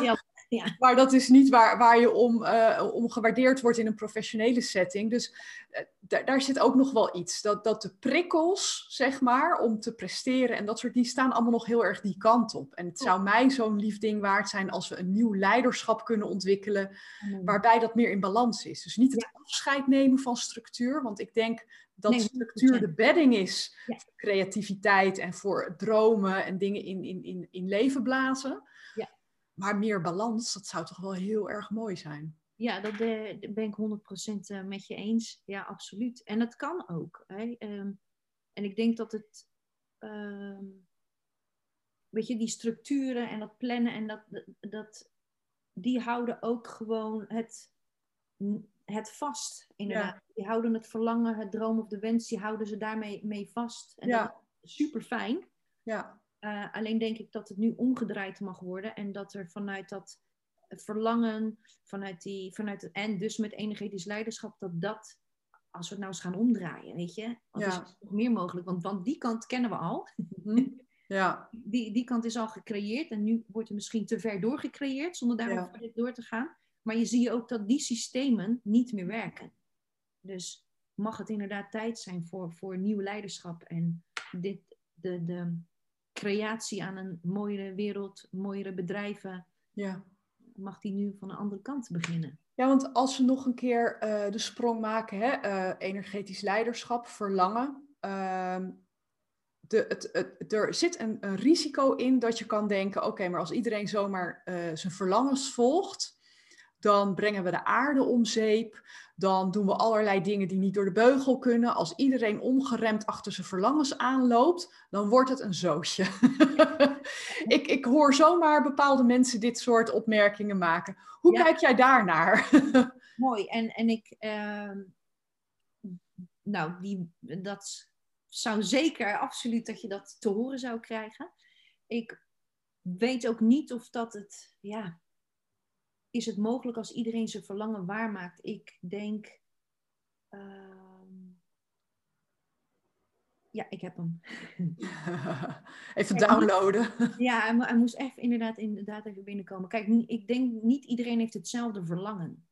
Ja. *laughs* ja. Maar dat is niet waar, waar je om, uh, om gewaardeerd wordt in een professionele setting. Dus uh, daar zit ook nog wel iets. Dat, dat de prikkels, zeg maar, om te presteren en dat soort, die staan allemaal nog heel erg die kant op. En het zou mij zo'n lief ding waard zijn als we een nieuw leiderschap kunnen ontwikkelen, waarbij dat meer in balans is. Dus niet het afscheid nemen van structuur, want ik denk dat structuur de bedding is voor creativiteit en voor dromen en dingen in, in, in, in leven blazen. Ja. Maar meer balans, dat zou toch wel heel erg mooi zijn. Ja, dat ben ik 100% eh, met je eens. Ja, absoluut. En dat kan ook. Hè. Ehm, en ik denk dat het. Uh, weet je, die structuren en dat plannen en dat, dat. Die houden ook gewoon het het vast, inderdaad. Die houden het verlangen, het droom of de wens, die houden ze daarmee mee vast. En ja. dat is super fijn. Ja. Uh, alleen denk ik dat het nu omgedraaid mag worden en dat er vanuit dat verlangen, vanuit die, vanuit het, en dus met energetisch leiderschap, dat dat, als we het nou eens gaan omdraaien, weet je, want ja. is nog meer mogelijk, want, want die kant kennen we al. Mhm. Ja. *laughs* Die, die kant is al gecreëerd en nu wordt er misschien te ver doorgecreëerd zonder daarover ja. door te gaan. Maar je ziet ook dat die systemen niet meer werken. Dus mag het inderdaad tijd zijn voor, voor nieuw leiderschap en dit, de, de creatie aan een mooiere wereld, mooiere bedrijven. Ja. Mag die nu van de andere kant beginnen? Ja, want als we nog een keer uh, de sprong maken, hè, uh, energetisch leiderschap, verlangen. Uh, de, het, het, er zit een, een, risico in dat je kan denken: oké, maar als iedereen zomaar uh, zijn verlangens volgt, dan brengen we de aarde om zeep. Dan doen we allerlei dingen die niet door de beugel kunnen. Als iedereen ongeremd achter zijn verlangens aanloopt, dan wordt het een zootje. *laughs* ik, ik hoor zomaar bepaalde mensen dit soort opmerkingen maken. Hoe kijk jij daarnaar? *laughs* Mooi. En, en ik, uh, nou, die, dat zou zeker absoluut dat je dat te horen zou krijgen. Ik weet ook niet of dat het, ja, is het mogelijk als iedereen zijn verlangen waarmaakt? Ik denk. Ehm, ja, ik heb hem. *laughs* even downloaden. ja, hij, moest even inderdaad, inderdaad even binnenkomen. Kijk, ik denk niet iedereen heeft hetzelfde verlangen.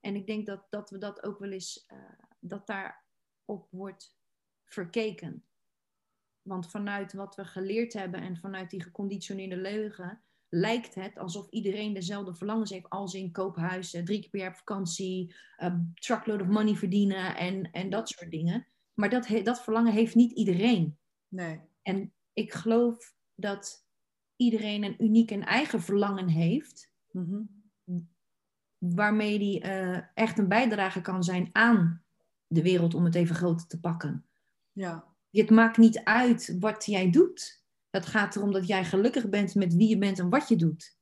En ik denk dat, dat we dat ook wel eens, uh, dat daarop wordt verkeken. Want vanuit wat we geleerd hebben en vanuit die geconditioneerde leugen, lijkt het alsof iedereen dezelfde verlangens heeft als in koophuizen, drie keer per jaar vakantie, een truckload of money verdienen en, en dat soort dingen. Maar dat, dat verlangen heeft niet iedereen. Nee. En ik geloof dat iedereen een uniek en eigen verlangen heeft, mm waarmee die uh, echt een bijdrage kan zijn aan de wereld om het even groot te pakken. Ja. Het maakt niet uit wat jij doet. Het gaat erom dat jij gelukkig bent met wie je bent en wat je doet.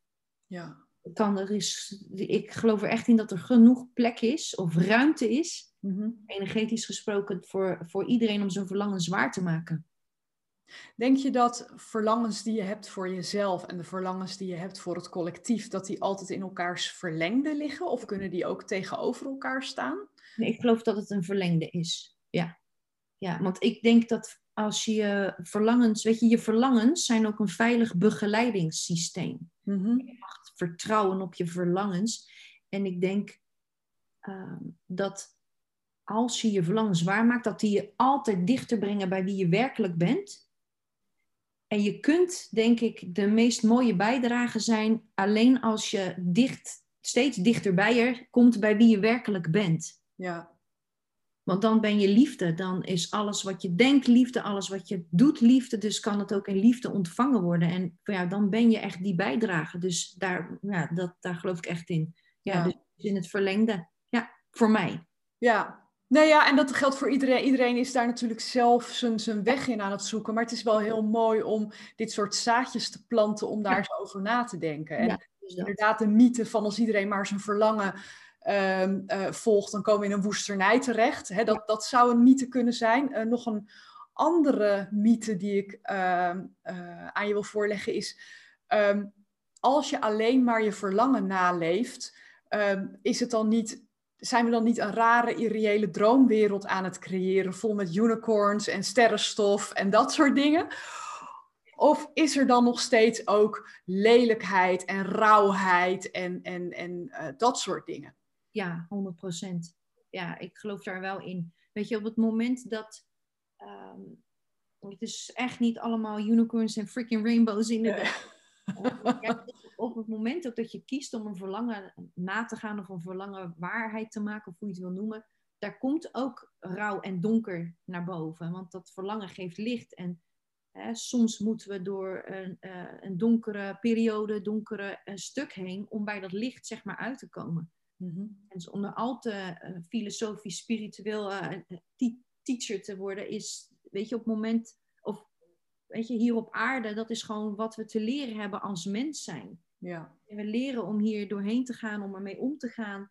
Ja. Kan er is, ik geloof er echt in dat er genoeg plek is of ruimte is, mhm. energetisch gesproken, voor, voor iedereen om zijn verlangen zwaar te maken. Denk je dat verlangens die je hebt voor jezelf en de verlangens die je hebt voor het collectief, dat die altijd in elkaars verlengde liggen of kunnen die ook tegenover elkaar staan? Nee, ik geloof dat het een verlengde is. Ja. Ja, want ik denk dat als je verlangens, weet je, je verlangens zijn ook een veilig begeleidingssysteem. Mm Je mag vertrouwen op je verlangens. En ik denk ehm, dat als je je verlangens waarmaakt, dat die je altijd dichter brengen bij wie je werkelijk bent. En je kunt, denk ik, de meest mooie bijdrage zijn alleen als je dicht, steeds dichterbij je komt bij wie je werkelijk bent. Ja. Want dan ben je liefde. Dan is alles wat je denkt liefde, alles wat je doet liefde. Dus kan het ook in liefde ontvangen worden. En ja, dan ben je echt die bijdrage. Dus daar, ja, dat, daar geloof ik echt in. Ja, Dus in het verlengde. Ja, voor mij. Ja, nou ja, en dat geldt voor iedereen. Iedereen is daar natuurlijk zelf zijn, zijn weg in aan het zoeken. Maar het is wel heel mooi om dit soort zaadjes te planten om daar zo over na te denken. En ja, inderdaad de mythe van als iedereen maar zijn verlangen um, volgt, dan komen we in een woesternij terecht. dat, dat zou een mythe kunnen zijn. Uh, nog een andere mythe die ik ehm, eh, aan je wil voorleggen is: ehm, als je alleen maar je verlangen naleeft, is het dan niet zijn we dan niet een rare, irreële droomwereld aan het creëren, vol met unicorns en sterrenstof en dat soort dingen? Of is er dan nog steeds ook lelijkheid en rauwheid en, en, en dat soort dingen? Ja, 100% Ja, ik geloof daar wel in. Weet je, op het moment dat. Um, het is echt niet allemaal unicorns en freaking rainbows in de weg. ja, *laughs* op het moment ook dat je kiest om een verlangen na te gaan of een verlangen waarheid te maken, of hoe je het wil noemen, daar komt ook rouw en donker naar boven. Want dat verlangen geeft licht. En hè, soms moeten we door een, uh, een donkere periode, donkere uh, stuk heen, om bij dat licht zeg maar uit te komen. Mm-hmm. En zonder al te uh, filosofisch, spiritueel teacher te worden, is, weet je, op het moment, of weet je, hier op aarde, dat is gewoon wat we te leren hebben als mens zijn. Ja. En we leren om hier doorheen te gaan, om ermee om te gaan.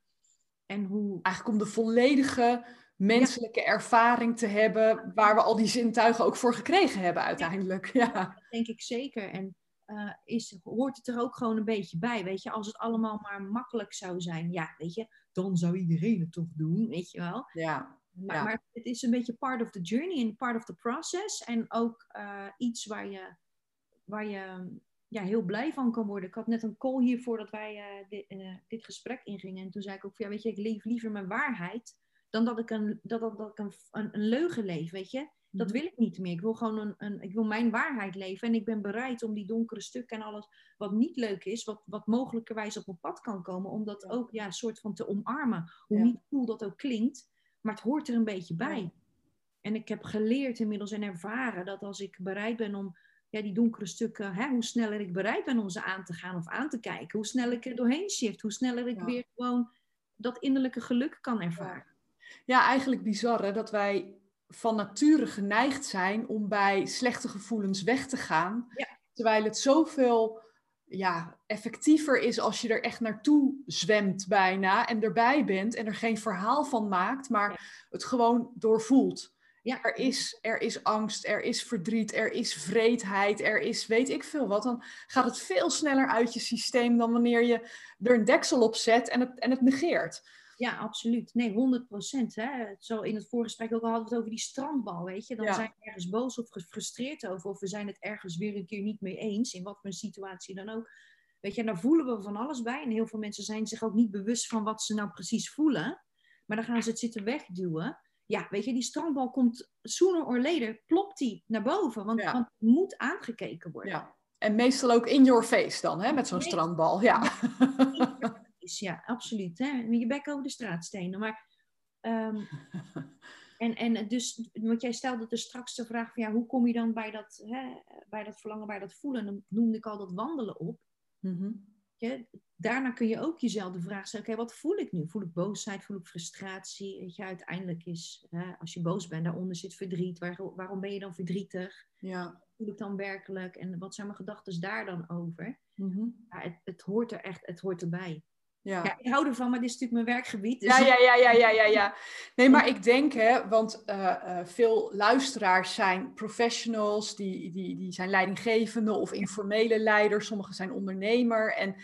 En hoe... Eigenlijk om de volledige menselijke ervaring te hebben, waar we al die zintuigen ook voor gekregen hebben uiteindelijk. Ja, ja. dat denk ik zeker. En uh, is, hoort het er ook gewoon een beetje bij, weet je. Als het allemaal maar makkelijk zou zijn, ja, weet je, dan zou iedereen het toch doen, weet je wel. Ja. Maar, maar het is een beetje part of the journey en part of the process. En ook uh, iets waar je, waar je ja, heel blij van kan worden. Ik had net een call hier voordat wij uh, dit, dit, gesprek ingingen. En toen zei ik ook, ja, weet je, ik leef liever mijn waarheid dan dat ik een, dat, dat, dat ik een, een, een leugen leef, weet je. Dat mhm. wil ik niet meer. Ik wil gewoon een, een, ik wil mijn waarheid leven. En ik ben bereid om die donkere stukken en alles wat niet leuk is, wat, wat mogelijkerwijs op mijn pad kan komen, om dat ook ja, een soort van te omarmen. Hoe ja. niet cool dat ook klinkt, maar het hoort er een beetje bij. En ik heb geleerd inmiddels en ervaren dat als ik bereid ben om ja, die donkere stukken, hè, hoe sneller ik bereid ben om ze aan te gaan of aan te kijken, hoe sneller ik er doorheen shift, hoe sneller ik weer gewoon dat innerlijke geluk kan ervaren. Ja, eigenlijk bizar hè, dat wij van nature geneigd zijn om bij slechte gevoelens weg te gaan. Ja. Terwijl het zoveel ja, effectiever is als je er echt naartoe zwemt bijna en erbij bent en er geen verhaal van maakt, maar het gewoon doorvoelt. Ja. Er, is, er is angst, er is verdriet, er is vreedheid, er is weet ik veel wat. Dan gaat het veel sneller uit je systeem dan wanneer je er een deksel op zet en het, en het negeert. Ja, absoluut. Nee, 100 procent. Zo in het voorgesprek ook al hadden we het over die strandbal, weet je. Dan zijn we ergens boos of gefrustreerd over. Of we zijn het ergens weer een keer niet mee eens. In wat voor situatie dan ook. Weet je, en daar voelen we van alles bij. En heel veel mensen zijn zich ook niet bewust van wat ze nou precies voelen. Maar dan gaan ze het zitten wegduwen ja, weet je, die strandbal komt sooner or later, plopt die naar boven. Want, want het moet aangekeken worden. Ja. En meestal ook in your face dan, hè, met zo'n strandbal. Ja. Ja, absoluut. Hè? Je bek over de straatstenen. Maar, um, *laughs* en, en dus, want jij stelde dus straks de vraag van, ja, hoe kom je dan bij dat, hè, bij dat verlangen, bij dat voelen? En dan noemde ik al dat wandelen op. Mm daarna kun je ook jezelf de vraag stellen: oké, wat voel ik nu? Voel ik boosheid? Voel ik frustratie? Weet je, uiteindelijk is, hè, als je boos bent, daaronder zit verdriet. Waar, waarom ben je dan verdrietig? Ja. voel ik dan werkelijk? En wat zijn mijn gedachten daar dan over? Mm ja, het, het, hoort er echt, het hoort erbij. Ja. ja. ik hou ervan, maar dit is natuurlijk mijn werkgebied. Dus... Ja, ja, ja, ja, ja, ja, ja. *laughs* Nee, maar ik denk, hè, want uh, uh, veel luisteraars zijn professionals, die, die, die zijn leidinggevende of informele leiders, sommigen zijn ondernemer. En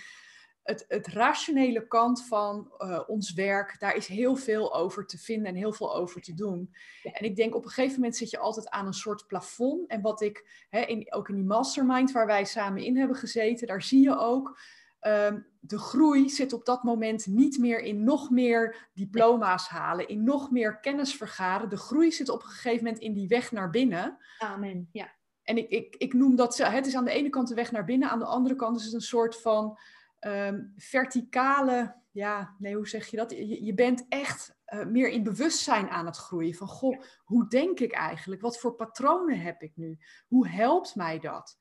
het, het rationele kant van uh, ons werk, daar is heel veel over te vinden en heel veel over te doen. En ik denk op een gegeven moment zit je altijd aan een soort plafond. En wat ik, hè, in, ook in die mastermind waar wij samen in hebben gezeten, daar zie je ook Ehm, de groei zit op dat moment niet meer in nog meer diploma's halen, in nog meer kennis vergaren. De groei zit op een gegeven moment in die weg naar binnen. Amen, ja. En ik, ik, ik noem dat, het is aan de ene kant de weg naar binnen, aan de andere kant is het een soort van ehm, verticale, ja, nee, hoe zeg je dat? Je, je bent echt uh, meer in bewustzijn aan het groeien. Van, goh, hoe denk ik eigenlijk? Wat voor patronen heb ik nu? Hoe helpt mij dat?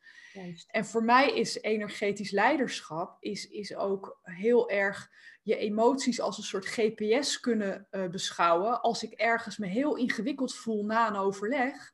En voor mij is energetisch leiderschap is, is ook heel erg je emoties als een soort GPS kunnen uh, beschouwen. Als ik ergens me heel ingewikkeld voel na een overleg,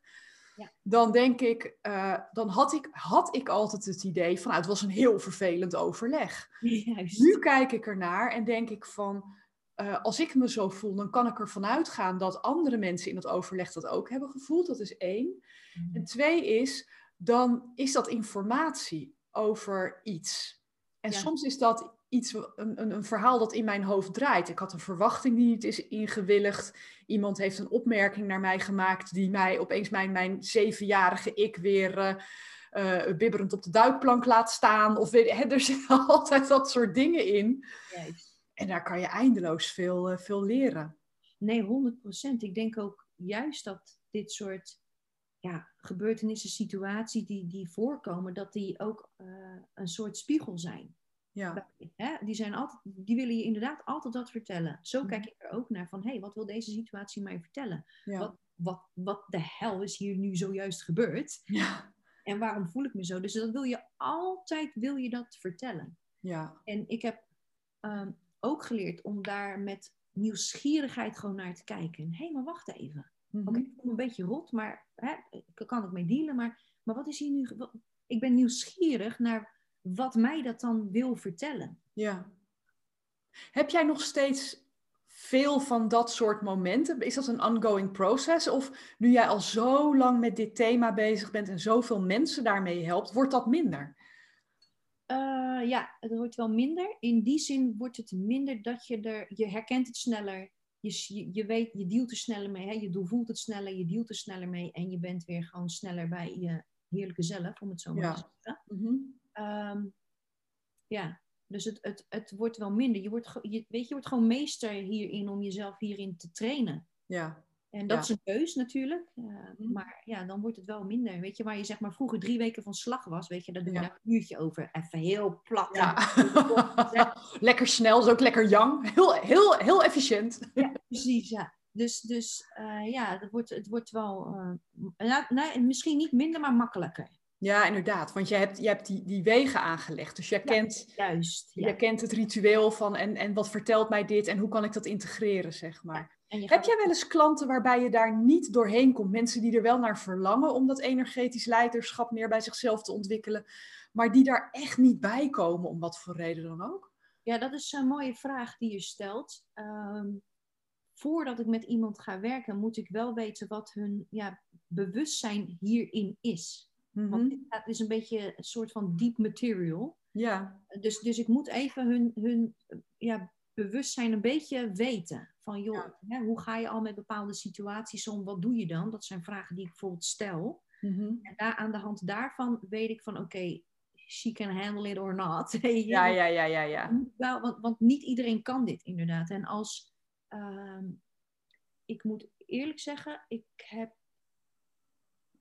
ja. dan denk ik, uh, dan had ik, had ik altijd het idee van, nou, het was een heel vervelend overleg. *laughs* Juist. Nu kijk ik ernaar en denk ik van, uh, als ik me zo voel, dan kan ik ervan uitgaan dat andere mensen in het overleg dat ook hebben gevoeld. Dat is één. Mm. En twee is, dan is dat informatie over iets. En soms is dat iets, een, een, een, verhaal dat in mijn hoofd draait. Ik had een verwachting die niet is ingewilligd. Iemand heeft een opmerking naar mij gemaakt die mij opeens mijn, mijn zevenjarige ik weer uh, uh, bibberend op de duikplank laat staan. Of weet, hè, er zitten *laughs* altijd dat soort dingen in. En daar kan je eindeloos veel, uh, veel leren. Nee, 100 procent. Ik denk ook juist dat dit soort ja, gebeurtenissen, situaties die, die voorkomen, dat die ook uh, een soort spiegel zijn. Ja. Hè? Die, zijn altijd, die willen je inderdaad altijd wat vertellen. Zo mhm. kijk ik er ook naar van, hé, hey, wat wil deze situatie mij vertellen? Ja. Wat, wat, wat de hel is hier nu zojuist gebeurd? *laughs* Ja. En waarom voel ik me zo? Dus dat wil je altijd, wil je dat vertellen. Ja. En ik heb um, ook geleerd om daar met nieuwsgierigheid gewoon naar te kijken. Hé, hey, maar wacht even. Mm Oké, ik voel me een beetje rot, maar hè, kan ik mee dealen. Maar, maar wat is hier nu... Ik ben nieuwsgierig naar wat mij dat dan wil vertellen. Ja. Heb jij nog steeds veel van dat soort momenten? Is dat een ongoing process? Of nu jij al zo lang met dit thema bezig bent en zoveel mensen daarmee helpt, wordt dat minder? Uh, ja, het wordt wel minder. In die zin wordt het minder dat je er, je herkent het sneller. Je, je, weet, je dealt er sneller mee. Hè? Je voelt het sneller, je dealt er sneller mee. En je bent weer gewoon sneller bij je heerlijke zelf, om het zo maar te zeggen. Mm Um, ja, dus het, het, het wordt wel minder. Je wordt, je, weet je wordt gewoon meester hierin om jezelf hierin te trainen. Ja. En dat is een keus natuurlijk. Uh, Maar ja, dan wordt het wel minder. Weet je, waar je zeg maar vroeger drie weken van slag was, weet je, daar doe je ja. een uurtje over. Even heel plat. Ja. *laughs* *laughs* lekker snel, is ook lekker jong. Heel, heel, heel efficiënt. Ja, precies, ja. Dus, dus uh, ja, het wordt, het wordt wel, uh, nou, misschien niet minder, maar makkelijker. Ja, inderdaad. Want je hebt, je hebt die, die wegen aangelegd. Dus je kent, juist, je kent het ritueel van en, en wat vertelt mij dit en hoe kan ik dat integreren, zeg maar. Heb jij wel eens klanten waarbij je daar niet doorheen komt? Mensen die er wel naar verlangen om dat energetisch leiderschap meer bij zichzelf te ontwikkelen, maar die daar echt niet bij komen, om wat voor reden dan ook? Ja, dat is een mooie vraag die je stelt. Ehm, voordat ik met iemand ga werken, moet ik wel weten wat hun ja, bewustzijn hierin is. Want mhm. het is een beetje een soort van deep material. Ja. Dus, dus ik moet even hun, hun ja, bewustzijn een beetje weten. Van joh, hè, hoe ga je al met bepaalde situaties om? Wat doe je dan? Dat zijn vragen die ik bijvoorbeeld stel. Mhm. En daar, aan de hand daarvan weet ik van oké, okay, she can handle it or not. *laughs* ja, ja, ja, ja, ja. Wel, want, want niet iedereen kan dit inderdaad. En als, uh, ik moet eerlijk zeggen, ik heb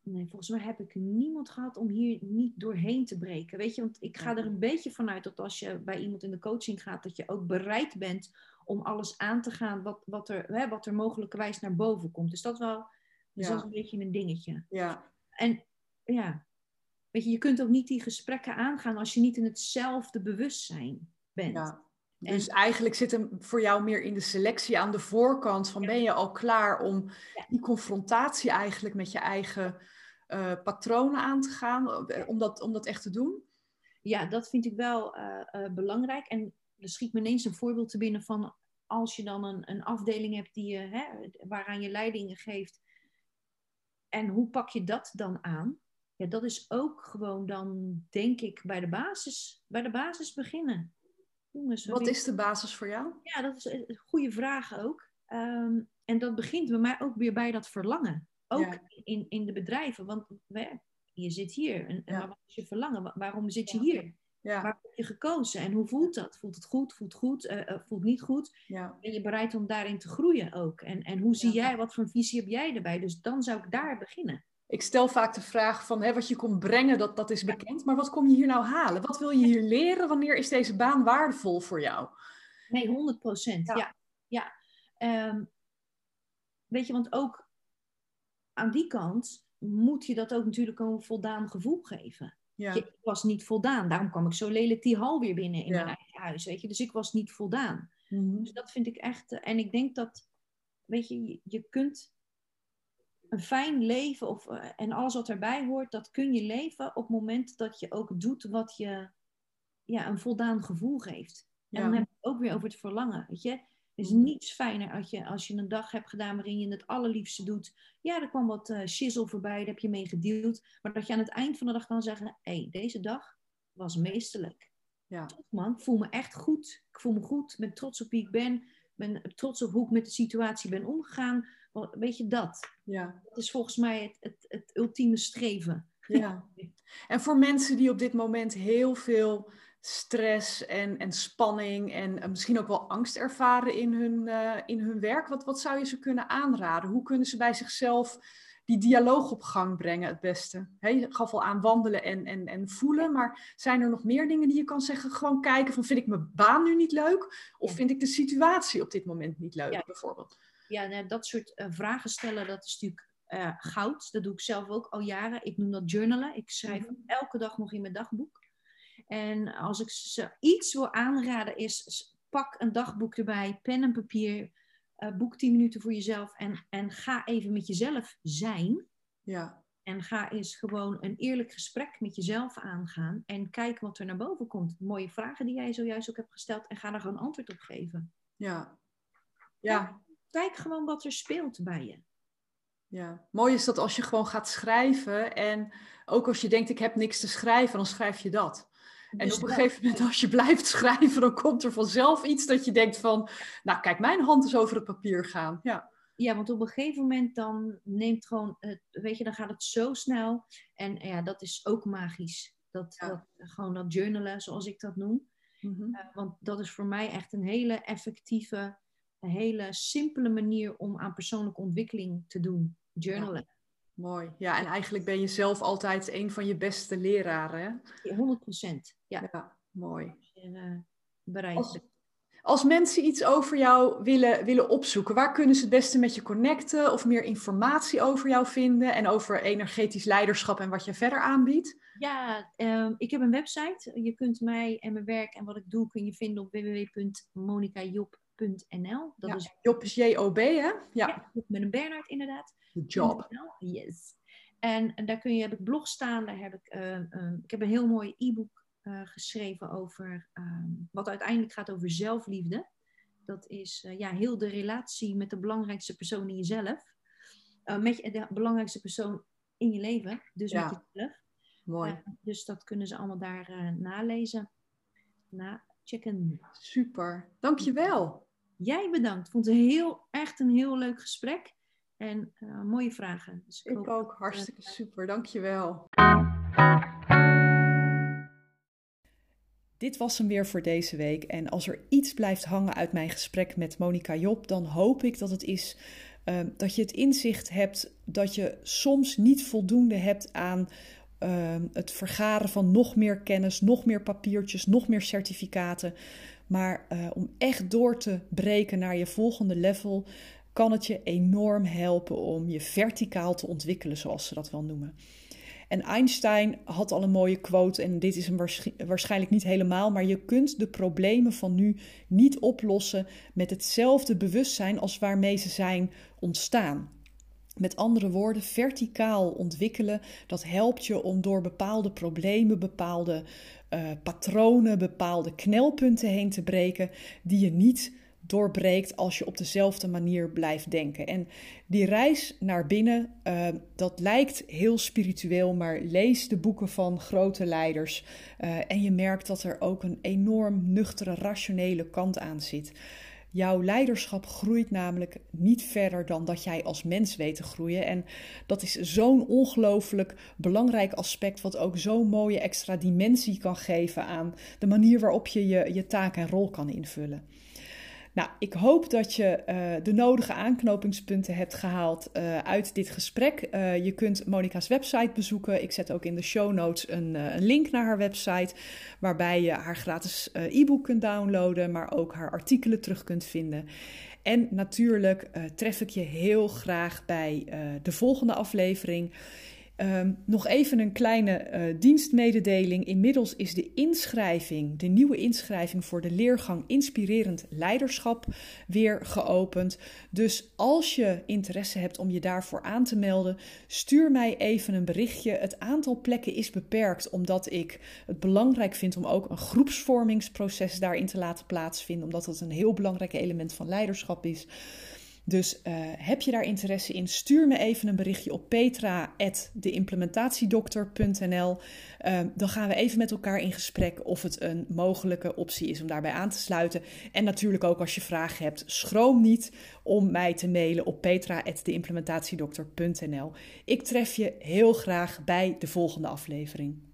nee, volgens mij heb ik niemand gehad om hier niet doorheen te breken. Weet je, want ik ga er een beetje vanuit dat als je bij iemand in de coaching gaat, dat je ook bereid bent om alles aan te gaan wat, wat, er, hè, wat er mogelijkerwijs naar boven komt. Dus dat, wel, dus dat is een beetje een dingetje. Ja. En ja, weet je, je kunt ook niet die gesprekken aangaan als je niet in hetzelfde bewustzijn bent. Ja. Dus eigenlijk zit hem voor jou meer in de selectie aan de voorkant van ben je al klaar om die confrontatie eigenlijk met je eigen uh, patronen aan te gaan, eh, om dat, om dat echt te doen? Ja, dat vind ik wel uh, belangrijk. En er schiet me ineens een voorbeeld te binnen van als je dan een, een afdeling hebt die je, hè, waaraan je leidingen geeft. En hoe pak je dat dan aan? Ja, dat is ook gewoon dan, denk ik, bij de basis, bij de basis beginnen. Jongens, Wat is de basis voor jou? Ja, dat is een goede vraag ook. Um, en dat begint bij mij ook weer bij dat verlangen. Ook in, in de bedrijven. Want je zit hier. En, en wat is je verlangen? Waarom zit je hier? Ja. Waar heb je gekozen? En hoe voelt dat? Voelt het goed? Voelt goed? Uh, voelt niet goed? Ja. Ben je bereid om daarin te groeien ook? En, en hoe zie jij, wat voor een visie heb jij erbij? Dus dan zou ik daar beginnen. Ik stel vaak de vraag van hè, wat je komt brengen, dat, dat is bekend. Maar wat kom je hier nou halen? Wat wil je hier leren? Wanneer is deze baan waardevol voor jou? Nee, 100 procent. Ja. ja. Um, weet je, want ook aan die kant moet je dat ook natuurlijk een voldaan gevoel geven. Ja. Ik was niet voldaan. Daarom kwam ik zo lelijk die hal weer binnen in mijn eigen huis. Weet je? Dus ik was niet voldaan. Mhm. Dus dat vind ik echt. En ik denk dat, weet je, je kunt een fijn leven of, eh, en alles wat erbij hoort, dat kun je leven op het moment dat je ook doet wat je ja, een voldaan gevoel geeft. En dan heb ik het ook weer over het verlangen. Weet je? is niets fijner als je, als je een dag hebt gedaan waarin je het allerliefste doet. Ja, er kwam wat uh, shizzle voorbij, daar heb je mee gedeeld. Maar dat je aan het eind van de dag kan zeggen: hé, hey, deze dag was meesterlijk. Ja. Top man, ik voel me echt goed. Ik voel me goed, ben trots op wie ik ben. ben trots op hoe ik met de situatie ben omgegaan. Weet je dat? Ja. Dat is volgens mij het, het, het ultieme streven. Ja. En voor mensen die op dit moment heel veel stress en, en spanning en misschien ook wel angst ervaren in hun, uh, in hun werk, wat, wat zou je ze kunnen aanraden? Hoe kunnen ze bij zichzelf die dialoog op gang brengen het beste? je gaf al aan wandelen en, en, en voelen, maar zijn er nog meer dingen die je kan zeggen? Gewoon kijken van vind ik mijn baan nu niet leuk? Of vind ik de situatie op dit moment niet leuk, ja. bijvoorbeeld? Ja, nou, dat soort uh, vragen stellen, dat is natuurlijk uh, goud. Dat doe ik zelf ook al jaren. Ik noem dat journalen. Ik schrijf mhm. elke dag nog in mijn dagboek. En als ik ze iets wil aanraden is, pak een dagboek erbij, pen en papier, uh, boek 10 minuten voor jezelf en, en ga even met jezelf zijn. Ja. En ga eens gewoon een eerlijk gesprek met jezelf aangaan en kijk wat er naar boven komt. Mooie vragen die jij zojuist ook hebt gesteld en ga daar gewoon antwoord op geven. Ja. Ja. Kijk gewoon wat er speelt bij je. Ja, mooi is dat als je gewoon gaat schrijven en ook als je denkt ik heb niks te schrijven, dan schrijf je dat. En dus op een gegeven moment als je blijft *laughs* schrijven, dan komt er vanzelf iets dat je denkt van, nou kijk, mijn hand is over het papier gaan. Ja. Ja, want op een gegeven moment dan neemt gewoon, het, weet je, dan gaat het zo snel. En ja, dat is ook magisch. Dat, dat gewoon dat journalen, zoals ik dat noem. Mm want dat is voor mij echt een hele effectieve, een hele simpele manier om aan persoonlijke ontwikkeling te doen journalen. mooi. Ja, en eigenlijk ben je zelf altijd een van je beste leraren. Hè? 100 procent. Ja. ja. mooi. Uh, als, als, mensen iets over jou willen, willen opzoeken, waar kunnen ze het beste met je connecten of meer informatie over jou vinden en over energetisch leiderschap en wat je verder aanbiedt? Ja, uh, ik heb een website. Je kunt mij en mijn werk en wat ik doe kun je vinden op www.monicajop.nl. Dat is Job is J-O-B, hè? Ja. ja. Met een Bernard inderdaad. job. Yes. En, en, daar kun je, heb ik blog staan, daar heb ik, uh, ik heb een heel mooi e-book uh, geschreven over, ehm, wat uiteindelijk gaat over zelfliefde. Dat is uh, ja, heel de relatie met de belangrijkste persoon in jezelf. met je, de belangrijkste persoon in je leven, dus ja. met jezelf. Mooi. dus dat kunnen ze allemaal daar nalezen, nachecken. Super, dankjewel. Jij bedankt. Ik vond het heel, echt een heel leuk gesprek. En uh, mooie vragen. Dus ik, ik ook. Hartstikke uh, super. Dankjewel. Dit was hem weer voor deze week. En als er iets blijft hangen uit mijn gesprek met Monika Job, dan hoop ik dat het is uh, dat je het inzicht hebt dat je soms niet voldoende hebt aan ehm, het vergaren van nog meer kennis, nog meer papiertjes, nog meer certificaten. Maar uh, om echt door te breken naar je volgende level, kan het je enorm helpen om je verticaal te ontwikkelen, zoals ze dat wel noemen. En Einstein had al een mooie quote, en dit is hem waarschijnlijk niet helemaal, maar je kunt de problemen van nu niet oplossen met hetzelfde bewustzijn als waarmee ze zijn ontstaan. Met andere woorden, verticaal ontwikkelen, dat helpt je om door bepaalde problemen, bepaalde uh, patronen, bepaalde knelpunten heen te breken, die je niet doorbreekt als je op dezelfde manier blijft denken. En die reis naar binnen, uh, dat lijkt heel spiritueel, maar lees de boeken van grote leiders uh, en je merkt dat er ook een enorm nuchtere, rationele kant aan zit. Jouw leiderschap groeit namelijk niet verder dan dat jij als mens weet te groeien. En dat is zo'n ongelooflijk belangrijk aspect, wat ook zo'n mooie extra dimensie kan geven aan de manier waarop je je, je taak en rol kan invullen. Nou, ik hoop dat je uh, de nodige aanknopingspunten hebt gehaald uh, uit dit gesprek. Uh, je kunt Monica's website bezoeken. Ik zet ook in de show notes een, een link naar haar website, waarbij je haar gratis e-book kunt downloaden, maar ook haar artikelen terug kunt vinden. En natuurlijk tref ik je heel graag bij de volgende aflevering. Um, nog even een kleine uh, dienstmededeling. Inmiddels is de inschrijving, de nieuwe inschrijving voor de leergang Inspirerend Leiderschap weer geopend. Dus als je interesse hebt om je daarvoor aan te melden, stuur mij even een berichtje. Het aantal plekken is beperkt omdat ik het belangrijk vind om ook een groepsvormingsproces daarin te laten plaatsvinden, omdat dat een heel belangrijk element van leiderschap is. Dus uh, heb je daar interesse in, stuur me even een berichtje op petra.deimplementatiedokter.nl. Uh, dan gaan we even met elkaar in gesprek of het een mogelijke optie is om daarbij aan te sluiten. En natuurlijk ook als je vragen hebt, schroom niet om mij te mailen op petra.deimplementatiedokter.nl. Ik tref je heel graag bij de volgende aflevering.